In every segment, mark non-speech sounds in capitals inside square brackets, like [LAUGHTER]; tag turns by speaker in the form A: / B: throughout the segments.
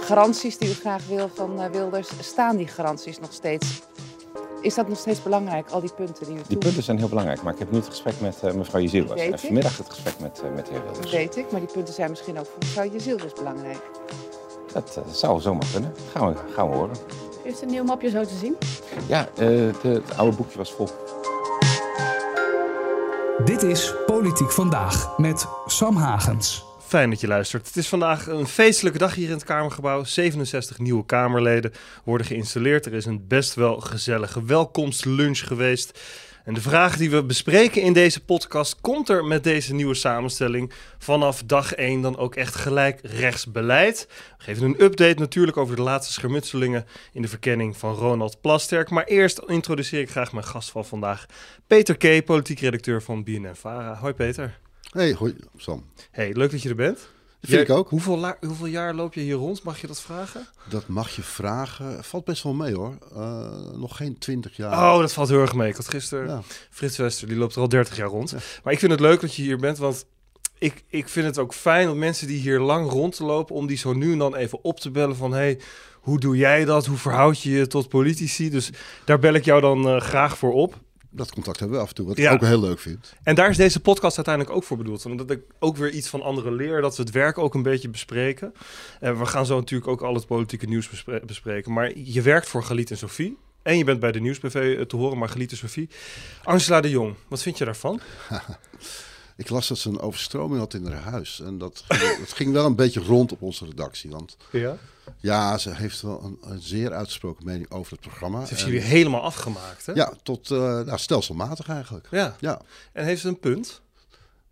A: Garanties die u graag wil van uh, Wilders, staan die garanties nog steeds? Is dat nog steeds belangrijk, al die punten die u
B: Die punten zijn heel belangrijk, maar ik heb nu het gesprek met uh, mevrouw Jezilwas. En vanmiddag het gesprek met, uh, met de heer Wilders.
A: Dat weet ik, maar die punten zijn misschien ook voor mevrouw Jezilwas belangrijk.
B: Dat zou zomaar kunnen. Gaan we, gaan we horen.
C: U heeft een nieuw mapje zo te zien?
B: Ja, de, het oude boekje was vol.
D: Dit is Politiek Vandaag met Sam Hagens.
E: Fijn dat je luistert. Het is vandaag een feestelijke dag hier in het Kamergebouw. 67 nieuwe Kamerleden worden geïnstalleerd. Er is een best wel gezellige welkomstlunch geweest. En de vraag die we bespreken in deze podcast: komt er met deze nieuwe samenstelling vanaf dag 1 dan ook echt gelijk rechtsbeleid? We geven een update natuurlijk over de laatste schermutselingen in de verkenning van Ronald Plasterk. Maar eerst introduceer ik graag mijn gast van vandaag, Peter K., politiek redacteur van BNN-Vara. Hoi Peter.
F: Hey, hoi Sam.
E: Hey, leuk dat je er bent.
F: Dat vind ik ook.
E: Hoeveel, hoeveel, jaar loop je hier rond? Mag je dat vragen?
F: Dat mag je vragen. Valt best wel mee hoor. Uh, nog geen twintig jaar.
E: Oh, dat valt heel erg mee. Ik had gisteren ja. Frits Wester, die loopt er al 30 jaar rond. Ja. Maar ik vind het leuk dat je hier bent, want ik, ik vind het ook fijn dat mensen die hier lang rondlopen, om die zo nu en dan even op te bellen van hey, hoe doe jij dat? Hoe verhoud je je tot politici? Dus daar bel ik jou dan uh, graag voor op
F: dat contact hebben we af en toe, wat ja. ik ook heel leuk vind.
E: En daar is deze podcast uiteindelijk ook voor bedoeld. Omdat ik ook weer iets van anderen leer, dat we het werk ook een beetje bespreken. En we gaan zo natuurlijk ook al het politieke nieuws bespreken. Maar je werkt voor Galit en Sophie. En je bent bij de Nieuwsbv eh, te horen, maar Galit en Sophie. Angela de Jong, wat vind je daarvan? [LAUGHS]
F: ik las dat ze een overstroming had in haar huis. En dat, [LAUGHS] dat ging wel een beetje rond op onze redactie. Want
E: ja?
F: Ja, ze heeft wel een, een, zeer uitgesproken mening over het programma.
E: Ze heeft jullie helemaal afgemaakt, hè?
F: Ja, tot uh, nou, stelselmatig eigenlijk.
E: Ja.
F: ja.
E: En heeft ze een punt?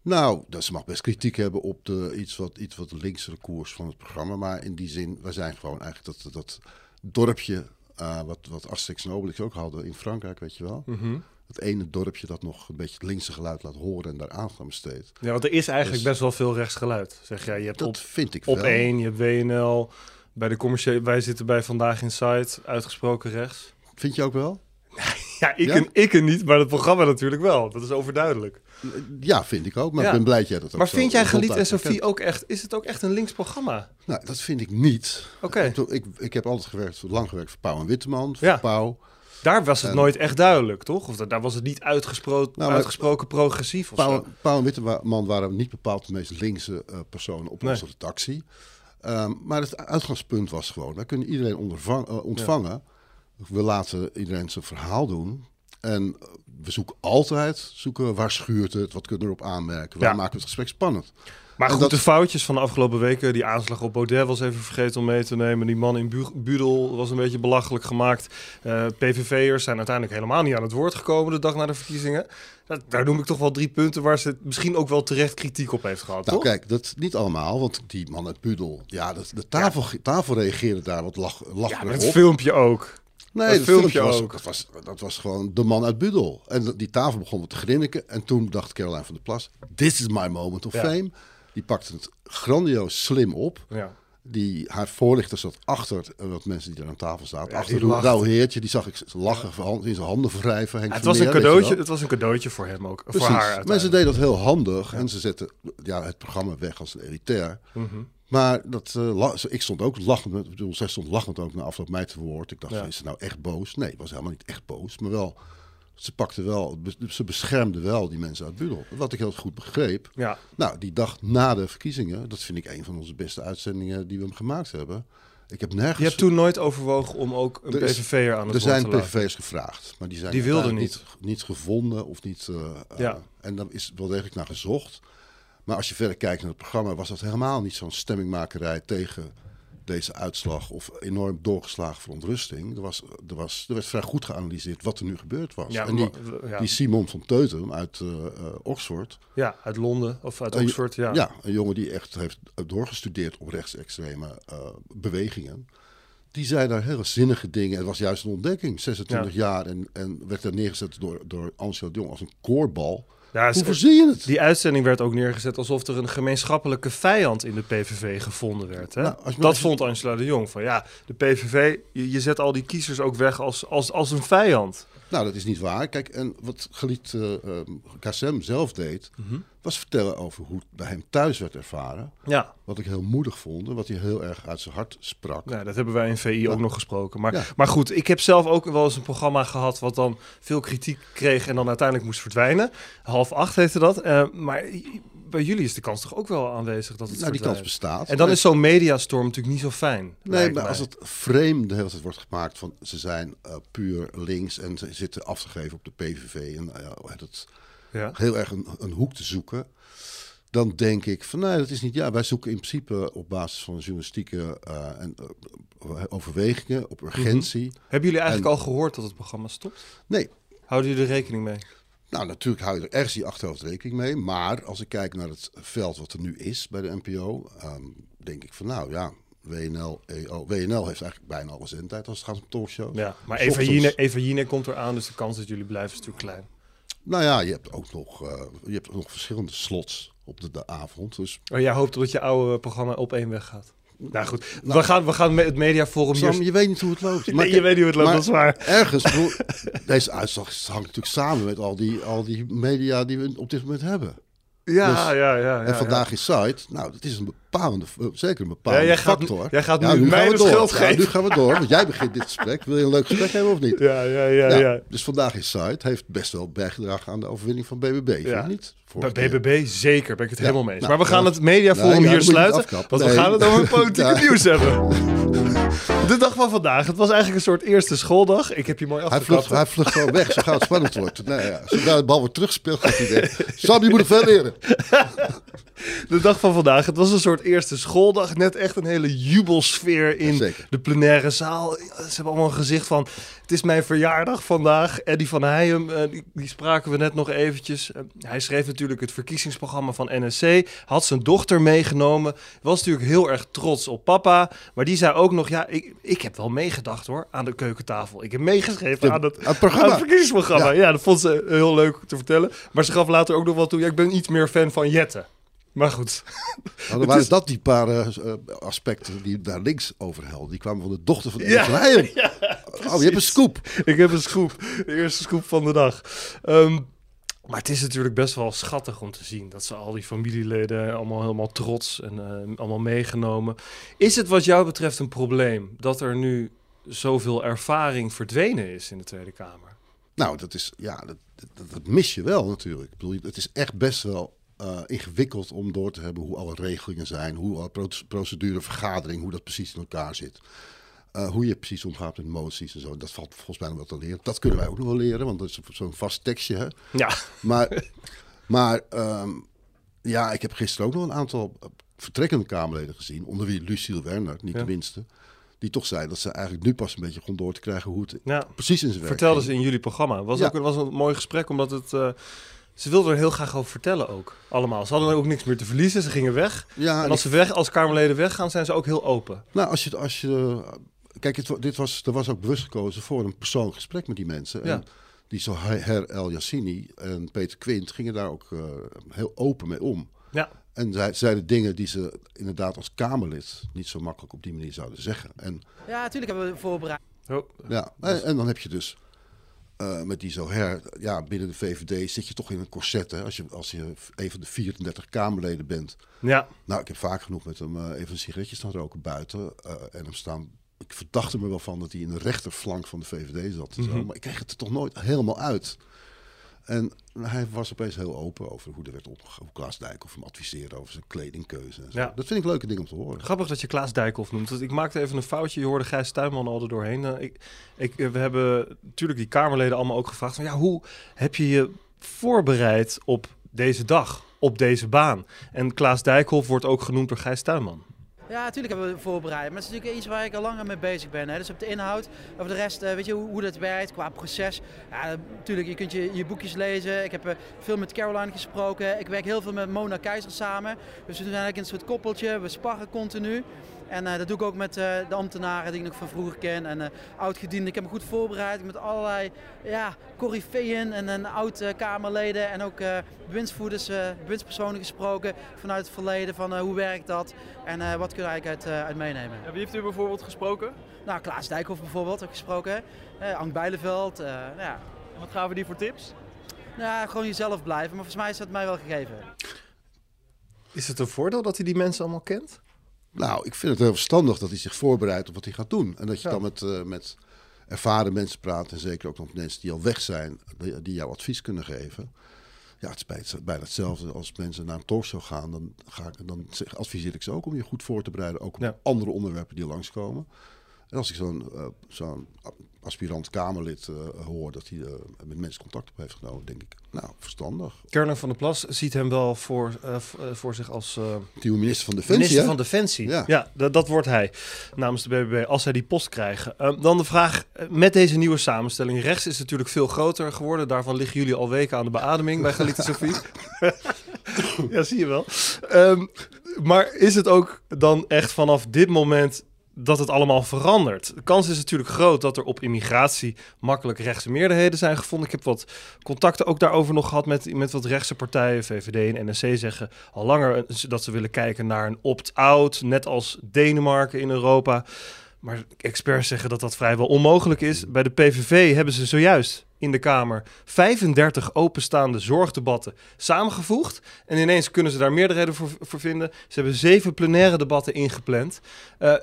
F: Nou, dat ze mag best kritiek hebben op de iets wat, iets wat linksere koers van het programma. Maar in die zin, wij zijn gewoon eigenlijk dat, dat dorpje, uh, wat, wat Asterix en Obelix ook hadden in Frankrijk, weet je wel.
E: Mm -hmm.
F: Het ene dorpje dat nog een beetje het linkse geluid laat horen en daar aandacht besteedt.
E: Ja, want er is eigenlijk dus, best wel veel rechtsgeluid, zeg jij. Je hebt
F: dat
E: op,
F: vind ik
E: op één, je hebt WNL, bij de commerciële, wij zitten bij Vandaag in Site, uitgesproken rechts.
F: Vind je ook wel? [LAUGHS]
E: ja, ik, ja? En, ik en niet, maar het programma natuurlijk wel. Dat is overduidelijk.
F: Ja, vind ik ook. Maar ja. ik ben blij dat jij dat ook
E: Maar vind jij Geliet en Sophie ook echt... Is het ook echt een links programma?
F: Nou, dat vind ik niet.
E: Oké.
F: Ik, ik, ik, heb altijd gewerkt, lang gewerkt voor Pauw en Witteman. Voor
E: ja.
F: Pauw.
E: Daar was het en, nooit echt duidelijk, toch? Of daar was het niet uitgesproken, nou, uitgesproken progressief of
F: Pauw,
E: zo?
F: Pauw en Witteman waren niet bepaald de meest linkse uh, personen op
E: Nee.
F: onze redactie. Um, maar het uitgangspunt was gewoon, wij kunnen iedereen ondervang, uh, ontvangen. We laten iedereen zijn verhaal doen. En we zoeken altijd, zoeken waar schuurt het, wat kunnen we erop aanmerken, waar
E: Ja.
F: maken we het gesprek spannend.
E: Maar
F: En
E: goed,
F: dat-
E: de foutjes van de afgelopen weken, die aanslag op Baudet was even vergeten om mee te nemen. Die man in Bu- Budel was een beetje belachelijk gemaakt. Eh, PVV'ers zijn uiteindelijk helemaal niet aan het woord gekomen de dag na de verkiezingen. Dat, daar noem ik toch wel drie punten waar ze misschien ook wel terecht kritiek op heeft gehad,
F: Nou
E: toch?
F: kijk, dat niet allemaal, want die man uit Budel, ja, dat, de tafel, tafel reageerde daar wat lach,
E: ja,
F: lacherig
E: met het filmpje ook.
F: Nee,
E: dat
F: dat
E: filmpje
F: was,
E: ook.
F: dat, was, dat was gewoon de man uit Budel. En die tafel begon te grinniken. En toen dacht Caroline van der Plas, this is my moment of
E: Ja.
F: fame. Die pakte het grandioos slim op.
E: Ja.
F: Die, haar voorlichter zat achter eh, wat mensen die er aan tafel zaten.
E: Ja,
F: achter een rauw heertje, die zag ik lachen, van- in zijn handen wrijven. Henk
E: het, was een
F: Vermeer,
E: cadeautje, het was een cadeautje voor hem ook.
F: Precies.
E: Voor haar uiteindelijk.
F: deed dat heel handig. En ze zette ja, het programma weg als een elitair.
E: Mhm.
F: Maar dat, eh, ik stond ook lachend, ik bedoel, zij stond lachend ook na afloop mij te woord. Ik dacht,
E: Ja.
F: is ze nou echt boos? Nee, ik was helemaal niet echt boos. Maar wel, ze pakte wel, ze beschermde wel die mensen uit Budel. Wat ik heel goed begreep.
E: Ja.
F: Nou, die dag na de verkiezingen, dat vind ik een van onze beste uitzendingen die we hem gemaakt hebben. Ik heb nergens...
E: Je hebt toen nooit overwogen om ook een
F: Er
E: PVV'er aan het
F: er zijn
E: te.
F: PVV'ers gevraagd, maar die zijn
E: Die wilden
F: niet, niet gevonden of niet. eh, eh,
E: Ja.
F: En daar is wel degelijk naar gezocht. Maar als je verder kijkt naar het programma, was dat helemaal niet zo'n stemmingmakerij tegen deze uitslag of enorm doorgeslagen verontrusting. Er, was, er, was, er werd vrij goed geanalyseerd wat er nu gebeurd was.
E: Ja,
F: en die,
E: ja.
F: die Simon van Teutem uit eh, eh, Oxford,
E: ja, uit Londen of uit
F: Een-
E: Oxford. Ja.
F: ja. een jongen die echt heeft doorgestudeerd op rechtsextreme eh, bewegingen. Die zei daar hele zinnige dingen. Het was juist een ontdekking. 26 jaar en, en werd er neergezet door, door Angela de Jong als een koorbal.
E: Ja,
F: Hoe verzin je het?
E: Die uitzending werd ook neergezet alsof er een gemeenschappelijke vijand in de PVV gevonden werd. Hè?
F: Nou, als je-
E: dat
F: als je-
E: vond Angela de Jong. Van ja, de PVV, je, je zet al die kiezers ook weg als, als, als een vijand.
F: Nou, dat is niet waar. Kijk, en wat geliet uh, uh, KSM zelf deed,
E: Mhm.
F: Was vertellen over hoe het bij hem thuis werd ervaren.
E: Ja,
F: Wat ik heel moedig vond en wat hij heel erg uit zijn hart sprak.
E: dat hebben wij in VI ook nog gesproken. Maar,
F: Ja.
E: maar goed, ik heb zelf ook wel eens een programma gehad wat dan veel kritiek kreeg en dan uiteindelijk moest verdwijnen. Half acht heette dat. Eh, maar bij jullie is de kans toch ook wel aanwezig dat het
F: nou, die kans bestaat.
E: En dan is zo'n mediastorm natuurlijk niet zo fijn.
F: Nee, maar
E: mij.
F: als het frame de hele tijd wordt gemaakt van ze zijn eh, puur links en ze zitten af te geven op de PVV en het,
E: Ja.
F: heel erg een, een hoek te zoeken, dan denk ik van nee, dat is niet. Ja, wij zoeken in principe op basis van journalistieke eh, en, eh, overwegingen, op urgentie.
E: Hebben jullie eigenlijk
F: En-
E: al gehoord dat het programma stopt?
F: Nee,
E: Houden jullie er rekening mee?
F: nou natuurlijk hou je er ergens je achterhoofd rekening mee, maar als ik kijk naar het veld wat er nu is bij de NPO, ehm, denk ik van nou ja. WNL, EO. WNL heeft eigenlijk bijna alle zendtijd als het gaat om talkshows.
E: Ja, maar Eva Jinek, Eva Jinek komt eraan, dus de kans dat jullie blijven is natuurlijk klein.
F: Nou ja, je hebt ook nog, eh, je hebt ook nog verschillende slots op de, de avond. Dus
E: Maar jij hoopt dat je oude programma op één weg gaat. Nou goed, we, gaan, we gaan met het mediaforum
F: Sam,
E: hier...
F: je weet niet hoe het loopt. [LAUGHS]
E: Nee, je weet niet hoe het loopt,
F: maar
E: dat is waar.
F: Ergens, [LAUGHS] deze uitslag hangt natuurlijk samen met al die, al die media die we op dit moment hebben.
E: Ja,
F: Dus-
E: ja, ja, ja.
F: en vandaag is site, nou, dat is een bepalende, eh, zeker een bepaalde
E: jij gaat,
F: factor.
E: jij gaat
F: Ja,
E: nu, mij schuld
F: Ja,
E: geven.
F: nu gaan we door, want jij begint dit gesprek. Wil je een leuk gesprek hebben of niet?
E: Ja, ja, ja,
F: Ja. Dus vandaag is site heeft best wel bijgedragen aan de overwinning van BBB, vind
E: Ja.
F: je niet?
E: Bij. BBB zeker, ben ik het helemaal mee eens.
F: nou,
E: maar we gaan
F: ja.
E: het mediaforum
F: ja,
E: hier sluiten, want we gaan het over politieke [LAUGHS] nieuws hebben. [LAUGHS] De dag van vandaag, het was eigenlijk een soort eerste schooldag. Ik heb je mooi
F: Hij
E: afgekapt.
F: vlucht, hij vlucht gewoon weg, zo gauw het spannend wordt. Nee, ja. Zodra de bal wordt teruggespeeld, gaat hij. Sam, je moet veel leren. [LAUGHS]
E: De dag van vandaag, het was een soort eerste schooldag. Net echt een hele jubelsfeer in de plenaire zaal. Ze hebben allemaal een gezicht van, het is mijn verjaardag vandaag. Eddie van Heijem, eh, die, die spraken we net nog eventjes. Eh, hij schreef natuurlijk het verkiezingsprogramma van NSC. Had zijn dochter meegenomen. Was natuurlijk heel erg trots op papa. Maar die zei ook nog, ja, ik, ik heb wel meegedacht hoor, aan de keukentafel. Ik heb meegeschreven
F: Ja,
E: aan, het,
F: het programma.
E: aan het verkiezingsprogramma. Ja.
F: Ja.
E: dat vond ze heel leuk te vertellen. Maar ze gaf later ook nog wel toe, ja, ik ben iets meer fan van Jette. Maar goed.
F: Nou, dan [LAUGHS] waren dat die paar eh, eh, aspecten die daar links overhelden. Die kwamen van de dochter van
E: Ja,
F: van Heijem. [LAUGHS] oh, je hebt een scoop.
E: Ik heb een scoop. De eerste scoop van de dag. Ehm, maar het is natuurlijk best wel schattig om te zien dat ze al die familieleden allemaal helemaal trots en eh, allemaal meegenomen. Is het wat jou betreft een probleem dat er nu zoveel ervaring verdwenen is in de Tweede Kamer?
F: Nou, dat is, ja, dat, dat, dat mis je wel natuurlijk. Ik bedoel, het is echt best wel eh, ingewikkeld om door te hebben hoe alle regelingen zijn, hoe alle pro- procedure, vergadering, hoe dat precies in elkaar zit. Eh, hoe je precies omgaat met moties en zo. Dat valt volgens mij nog wel te leren. Dat kunnen wij ook nog wel leren, want dat is zo'n vast tekstje. Hè?
E: Ja,
F: Maar, maar ehm, ja, ik heb gisteren ook nog een aantal vertrekkende Kamerleden gezien, onder wie Lucille Werner, niet
E: Ja.
F: de minste. Die toch zei dat ze eigenlijk nu pas een beetje begon door te krijgen hoe het
E: ja.
F: precies in zijn werk
E: vertelde
F: ging.
E: ze in jullie programma. Was
F: Ja.
E: ook was een mooi gesprek, omdat het... eh, ze wilden er heel graag over vertellen ook, allemaal. Ze hadden ook niks meer te verliezen, ze gingen weg.
F: Ja,
E: en als ze weg, als Kamerleden weggaan, zijn ze ook heel open.
F: Nou, als je, als je kijk, het, dit was, er was ook bewust gekozen voor een persoonlijk gesprek met die mensen.
E: Ja.
F: En die zo Her El Yassini en Peter Quint gingen daar ook eh, heel open mee om.
E: Ja,
F: En zij, zeiden dingen die ze inderdaad als Kamerlid niet zo makkelijk op die manier zouden zeggen. En,
C: Ja, natuurlijk hebben we voorbereid.
E: oh,
F: ja, en, en dan heb je dus eh, met die zo her, ja, binnen de VVD zit je toch in een corset. Hè? Als, je, als je een van de 34 Kamerleden bent.
E: ja.
F: Nou, ik heb vaak genoeg met hem eh, even een sigaretje staan roken buiten. eh, en hem staan. Ik verdacht er me wel van dat hij in de rechterflank van de VVD zat. zo,
E: Mhm.
F: Maar ik kreeg het er toch nooit helemaal uit. En hij was opeens heel open over hoe er werd opgegaan. Hoe Klaas Dijkhoff hem adviseerde over zijn kledingkeuze. En zo.
E: Ja.
F: Dat vind ik leuke dingen om te horen.
E: Grappig dat je Klaas Dijkhoff noemt. Want Ik maakte even een foutje. Je hoorde Gijs Tuinman al er doorheen. Eh, Ik, ik, eh, we hebben natuurlijk die Kamerleden allemaal ook gevraagd. Van, ja, hoe heb je je voorbereid op deze dag? Op deze baan? En Klaas Dijkhoff wordt ook genoemd door Gijs Tuinman.
C: Ja, natuurlijk hebben we voorbereid. Maar het is natuurlijk iets waar ik al langer mee bezig ben. Hè. Dus op de inhoud, over de rest, eh, weet je hoe, hoe dat werkt qua proces. Ja, natuurlijk, je kunt je, je boekjes lezen. Ik heb eh, veel met Caroline gesproken. Ik werk heel veel met Mona Keizer samen. Dus we doen eigenlijk een soort koppeltje. We sparren continu. En eh, dat doe ik ook met eh, de ambtenaren die ik nog van vroeger ken en eh oud-gedienden. Ik heb me goed voorbereid met allerlei ja, corifeeën en, en oud-Kamerleden en ook eh bewindsvoerders, eh, bewindspersonen gesproken vanuit het verleden van eh, hoe werkt dat en eh, wat kunnen we eigenlijk uit, eh, uit meenemen.
E: wie heeft u bijvoorbeeld gesproken?
C: Nou, Klaas Dijkhoff bijvoorbeeld heb ik gesproken, eh Ank Bijleveld, eh, nou ja,
E: Wat gaan we die voor tips?
C: Nou, gewoon jezelf blijven. Maar volgens mij is dat mij wel gegeven.
E: Is het een voordeel dat hij die mensen allemaal kent?
F: Nou, ik vind het heel verstandig dat hij zich voorbereidt op wat hij gaat doen. En dat je dan met, uh, met ervaren mensen praat. En zeker ook nog mensen die al weg zijn, die, die jouw advies kunnen geven. Ja, het is bijna hetzelfde als mensen naar een talkshow gaan. Dan, ga ik, dan adviseer ik ze ook om je goed voor te bereiden. Ook op andere onderwerpen die langskomen. En als ik zo'n uh, zo'n aspirant Kamerlid uh, hoor dat hij uh, met mensen contact op heeft genomen, denk ik, nou, verstandig.
E: Kerner van der Plas ziet hem wel voor, voor zich als...
F: Nieuwe minister van Defensie,
E: Minister van Defensie, ja, ja dat, wordt hij namens de BBB, als hij die post krijgt. dan de vraag, met deze nieuwe samenstelling, rechts is natuurlijk veel groter geworden. Daarvan liggen jullie al weken aan de beademing bij Galita Sofie. [LAUGHS] ja, zie je wel. Um, maar is het ook dan echt vanaf dit moment dat het allemaal verandert. De kans is natuurlijk groot dat er op immigratie makkelijk rechtse meerderheden zijn gevonden. Ik heb wat contacten ook daarover nog gehad met, met wat rechtse partijen. VVD en NSC zeggen al langer dat ze willen kijken naar een opt-out, net als Denemarken in Europa. Maar experts zeggen dat dat vrijwel onmogelijk is. Bij de PVV hebben ze zojuist in de Kamer 35 openstaande zorgdebatten samengevoegd. En ineens kunnen ze daar meerderheden voor, voor vinden. Ze hebben zeven plenaire debatten ingepland. Uh,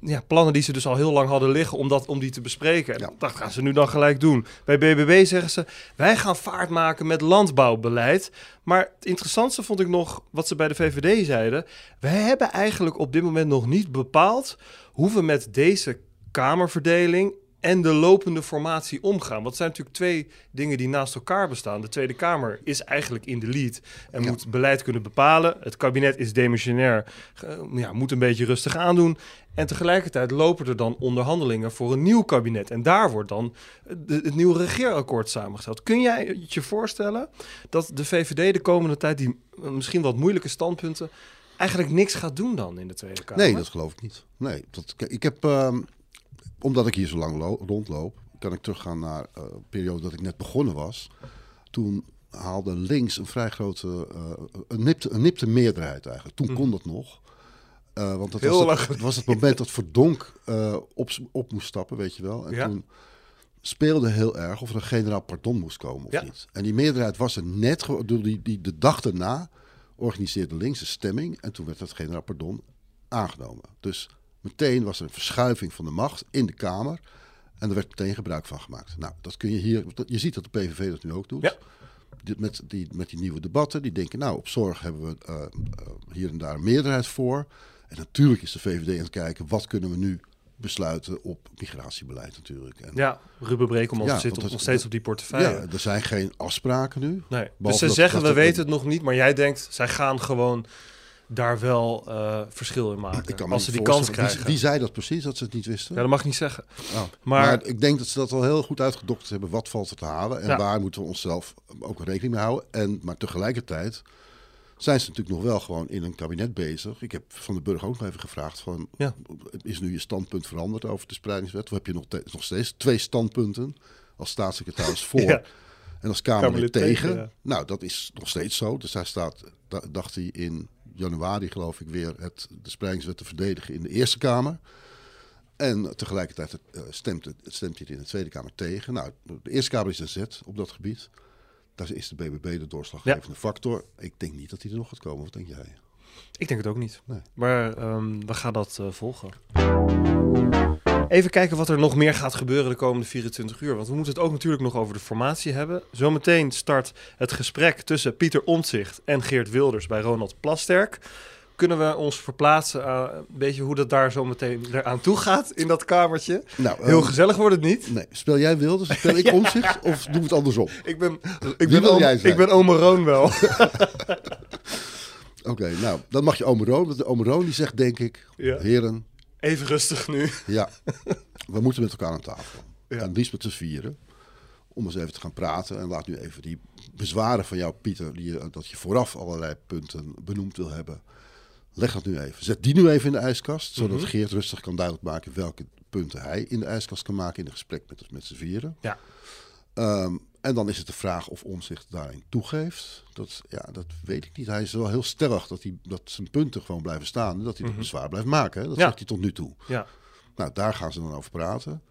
E: ja, plannen die ze dus al heel lang hadden liggen om, dat, om die te bespreken. En dat gaan ze nu dan gelijk doen. Bij BBB zeggen ze, wij gaan vaart maken met landbouwbeleid. Maar het interessantste vond ik nog wat ze bij de VVD zeiden. Wij hebben eigenlijk op dit moment nog niet bepaald hoe we met deze Kamerverdeling en de lopende formatie omgaan. Wat zijn natuurlijk twee dingen die naast elkaar bestaan. De Tweede Kamer is eigenlijk in de lead en moet beleid kunnen bepalen. Het kabinet is demissionair, ja, moet een beetje rustig aandoen. En tegelijkertijd lopen er dan onderhandelingen voor een nieuw kabinet. En daar wordt dan het nieuwe regeerakkoord samengesteld. Kun jij je voorstellen dat de VVD de komende tijd die misschien wat moeilijke standpunten eigenlijk niks gaat doen dan in de Tweede Kamer?
F: Nee, dat geloof ik niet. Nee, dat, ik heb... Uh omdat ik hier zo lang rondloop, kan ik teruggaan naar uh, een periode dat ik net begonnen was. Toen haalde links een vrij grote, uh, een, nipte, een nipte meerderheid eigenlijk. Toen mhm. kon dat nog. Uh, want dat was het, was het, moment dat Verdonk op, op moest stappen, weet je wel. En toen speelde heel erg of er een generaal pardon moest komen of niet. En die meerderheid was er net, die, die, de dag daarna organiseerde links een stemming. En toen werd dat generaal pardon aangenomen. Dus Meteen was er een verschuiving van de macht in de Kamer. En er werd meteen gebruik van gemaakt. Nou, dat kun je hier. Je ziet dat de PVV dat nu ook doet. Ja. Met, die, met die nieuwe debatten. Die denken, nou, op zorg hebben we uh, hier en daar een meerderheid voor. En natuurlijk is de VVD aan het kijken, wat kunnen we nu besluiten op migratiebeleid natuurlijk. En,
E: ja, Ruben Brekelmans ja, zit nog steeds op die portefeuille. Ja,
F: er zijn geen afspraken nu.
E: Nee. Dus ze zeggen, we weten het nog niet, maar jij denkt, zij gaan gewoon daar wel uh, verschil in maken. als ze die kans krijgen.
F: Wie, wie, zei dat precies, dat ze het niet wisten?
E: Ja, dat mag ik niet zeggen.
F: Oh. Maar, maar, ik denk dat ze dat wel heel goed uitgedokterd hebben. Wat valt er te halen en waar moeten we onszelf ook rekening mee houden. En, maar tegelijkertijd zijn ze natuurlijk nog wel gewoon in een kabinet bezig. Ik heb van de burger ook nog even gevraagd van... Ja. is nu je standpunt veranderd over de spreidingswet? Of heb je nog, nog steeds twee standpunten als staatssecretaris [LAUGHS] voor... Ja. En als Kamerlid tegen. tegen Nou, dat is nog steeds zo. Dus hij staat, dacht hij in januari, geloof ik, weer het, de spreidingswet te verdedigen in de Eerste Kamer. En tegelijkertijd uh, stemt, het, stemt hij in de Tweede Kamer tegen. Nou, de Eerste Kamer is een zet op dat gebied. Daar is de BBB de doorslaggevende factor. Ik denk niet dat hij er nog gaat komen. Wat denk jij?
E: Ik denk het ook niet. Nee. Maar um, we gaan dat uh, volgen. Even kijken wat er nog meer gaat gebeuren de komende 24 uur. Want we moeten het ook natuurlijk nog over de formatie hebben. Zometeen start het gesprek tussen Pieter Omtzigt en Geert Wilders bij Ronald Plasterk. Kunnen we ons verplaatsen aan een beetje hoe dat daar zo meteen aan toe gaat in dat kamertje? Nou, Heel ehm, gezellig wordt het niet.
F: Nee. Speel jij Wilders? Speel [LAUGHS] ik Omtzigt? Of doen we het andersom?
E: Ik ben, ik ben, oom, ik ben Ome Roon wel. [LAUGHS]
F: Oké, nou, dan mag je Ome Roon. Want de Ome Roon die zegt denk ik, heren,
E: Even rustig nu.
F: Ja, we moeten met elkaar aan tafel. Ja. En liefst met z'n vieren. Om eens even te gaan praten. En laat nu even die bezwaren van jou, Pieter, die, dat je vooraf allerlei punten benoemd wil hebben. Leg dat nu even. Zet die nu even in de ijskast. Zodat mhm. Geert rustig kan duidelijk maken welke punten hij in de ijskast kan maken in een gesprek met, met z'n vieren. Ja. Um, en dan is het de vraag of zich daarin toegeeft. Dat, ja, dat weet ik niet. Hij is wel heel stellig dat, hij, dat zijn punten gewoon blijven staan. En dat hij mm dat bezwaar blijft maken. Dat zegt hij tot nu toe. Ja. Nou, daar gaan ze dan over praten.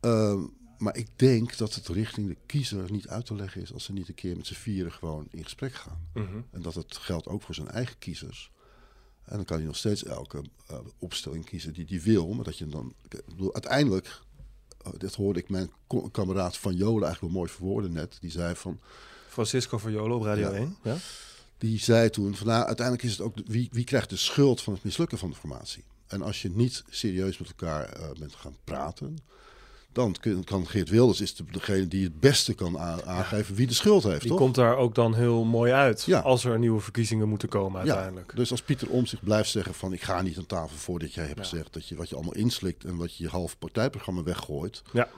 F: Ehm, maar ik denk dat het richting de kiezer niet uit te leggen is als ze niet een keer met z'n vieren gewoon in gesprek gaan.
E: Mhm.
F: En dat het geldt ook voor zijn eigen kiezers. En dan kan hij nog steeds elke uh, opstelling kiezen die hij wil. Maar dat je dan. Ik bedoel, uiteindelijk. Uh, dit hoorde ik mijn kameraad van Jolen eigenlijk wel mooi verwoorden net. Die zei van.
E: Francisco van Jolen op Radio ja, 1. Ja?
F: Die zei toen: van nou, uiteindelijk is het ook. Wie, wie krijgt de schuld van het mislukken van de formatie? En als je niet serieus met elkaar uh, bent gaan praten dan kan Geert Wilders is degene die het beste kan aangeven wie de schuld heeft.
E: Die
F: toch?
E: komt daar ook dan heel mooi uit ja. als er nieuwe verkiezingen moeten komen uiteindelijk.
F: Ja, dus als Pieter Om zich blijft zeggen van ik ga niet aan tafel voordat jij hebt ja. gezegd dat je wat je allemaal inslikt en wat je je half partijprogramma weggooit.
E: Ja.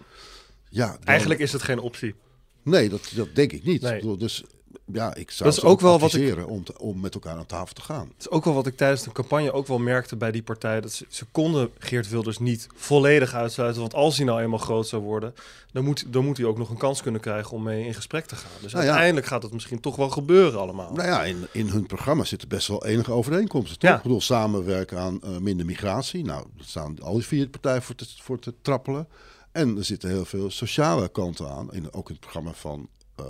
F: ja dan...
E: Eigenlijk is het geen optie.
F: Nee, dat, dat denk ik niet.
E: Nee.
F: Dus ja, ik zou
E: dat is ook wel wat
F: ik, om, te, om met elkaar aan tafel te gaan.
E: Dat is ook wel wat ik tijdens de campagne ook wel merkte bij die partij. Dat ze, ze konden Geert Wilders niet volledig uitsluiten. Want als hij nou eenmaal groot zou worden, dan moet, dan moet hij ook nog een kans kunnen krijgen om mee in gesprek te gaan. Dus
F: Nou ja.
E: uiteindelijk gaat het misschien toch wel gebeuren allemaal.
F: Nou ja, in, in hun programma zitten best wel enige overeenkomsten. Toch?
E: Ja.
F: Ik bedoel, samenwerken aan uh, minder migratie. Nou, dat staan al die vier partijen voor te, voor te trappelen. En er zitten heel veel sociale kanten aan. In, ook in het programma van uh,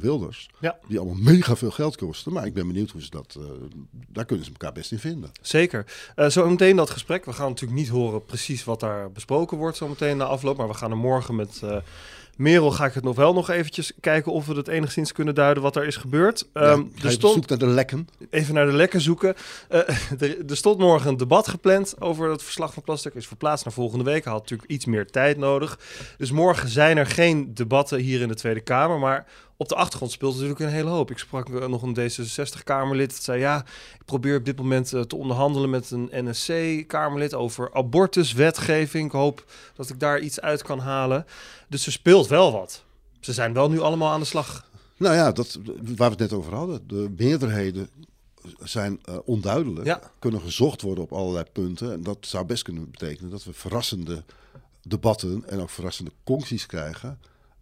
F: Wilders.
E: Ja.
F: Die allemaal mega veel geld kosten. Maar ik ben benieuwd hoe ze dat. Uh, daar kunnen ze elkaar best in vinden.
E: Zeker. Uh, zo meteen dat gesprek. We gaan natuurlijk niet horen precies wat daar besproken wordt zo meteen na afloop. Maar we gaan er morgen met. Merel ga ik het nog wel nog eventjes kijken of we het enigszins kunnen duiden wat er is gebeurd.
F: Ja,
E: um,
F: er stond, naar de lekken.
E: Even naar de lekken zoeken. Uh, [LAUGHS] er, er, stond morgen een debat gepland over het verslag van Plastic. Is verplaatst naar volgende week. Had natuurlijk iets meer tijd nodig. Dus morgen zijn er geen debatten hier in de Tweede Kamer. Maar op de achtergrond speelt natuurlijk een hele hoop. Ik sprak nog een D66-Kamerlid. Dat zei ja, ik probeer op dit moment uh, te onderhandelen met een NSC-Kamerlid over abortuswetgeving. Ik hoop dat ik daar iets uit kan halen. Dus er speelt wel wat. Ze zijn wel nu allemaal aan de slag.
F: Nou ja, dat, waar we het net over hadden. De meerderheden zijn uh, onduidelijk.
E: Ja.
F: Kunnen gezocht worden op allerlei punten. En dat zou best kunnen betekenen dat we verrassende debatten en ook verrassende concties krijgen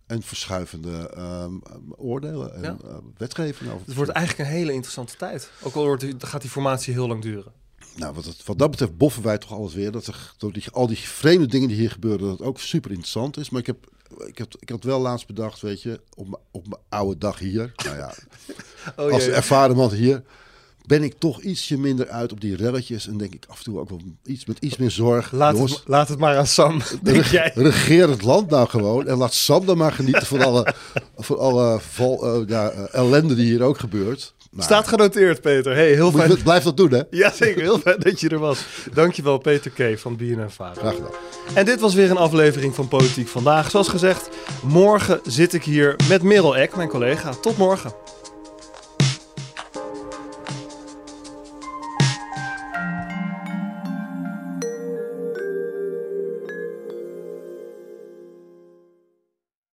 F: en verschuivende um, oordelen en
E: Ja.
F: uh, wetgeving over.
E: Het wordt eigenlijk een hele interessante tijd. Ook al wordt, die- gaat die formatie heel lang duren.
F: Nou, wat, het, wat dat betreft boffen wij toch alles weer. Dat er, door die, al die vreemde dingen die hier gebeuren, dat het ook super interessant is. Maar ik heb, ik heb, ik had wel laatst bedacht, weet je, op, mijn- op mijn oude dag hier. Nou ja, [LAUGHS]
E: Oh,
F: als ervaren man hier. Ben ik toch ietsje minder uit op die relletjes. En denk ik af en toe ook wel iets met iets meer zorg.
E: Laat,
F: Jongens,
E: het, laat het maar aan Sam, [LAUGHS] denk jij.
F: regeer het land nou gewoon. En laat Sam dan maar genieten van alle, [LAUGHS] van alle val, eh, ja, ellende die hier ook gebeurt.
E: Staat genoteerd, Peter. Hey, heel fijn.
F: je- blijf dat doen, hè?
E: Ja, zeker. Heel fijn dat je er was. Dankjewel, Peter K. van BNN Vara.
F: Graag gedaan.
E: En dit was weer een aflevering van Politiek Vandaag. Zoals gezegd, morgen zit ik hier met Merel Eck, mijn collega. Tot morgen.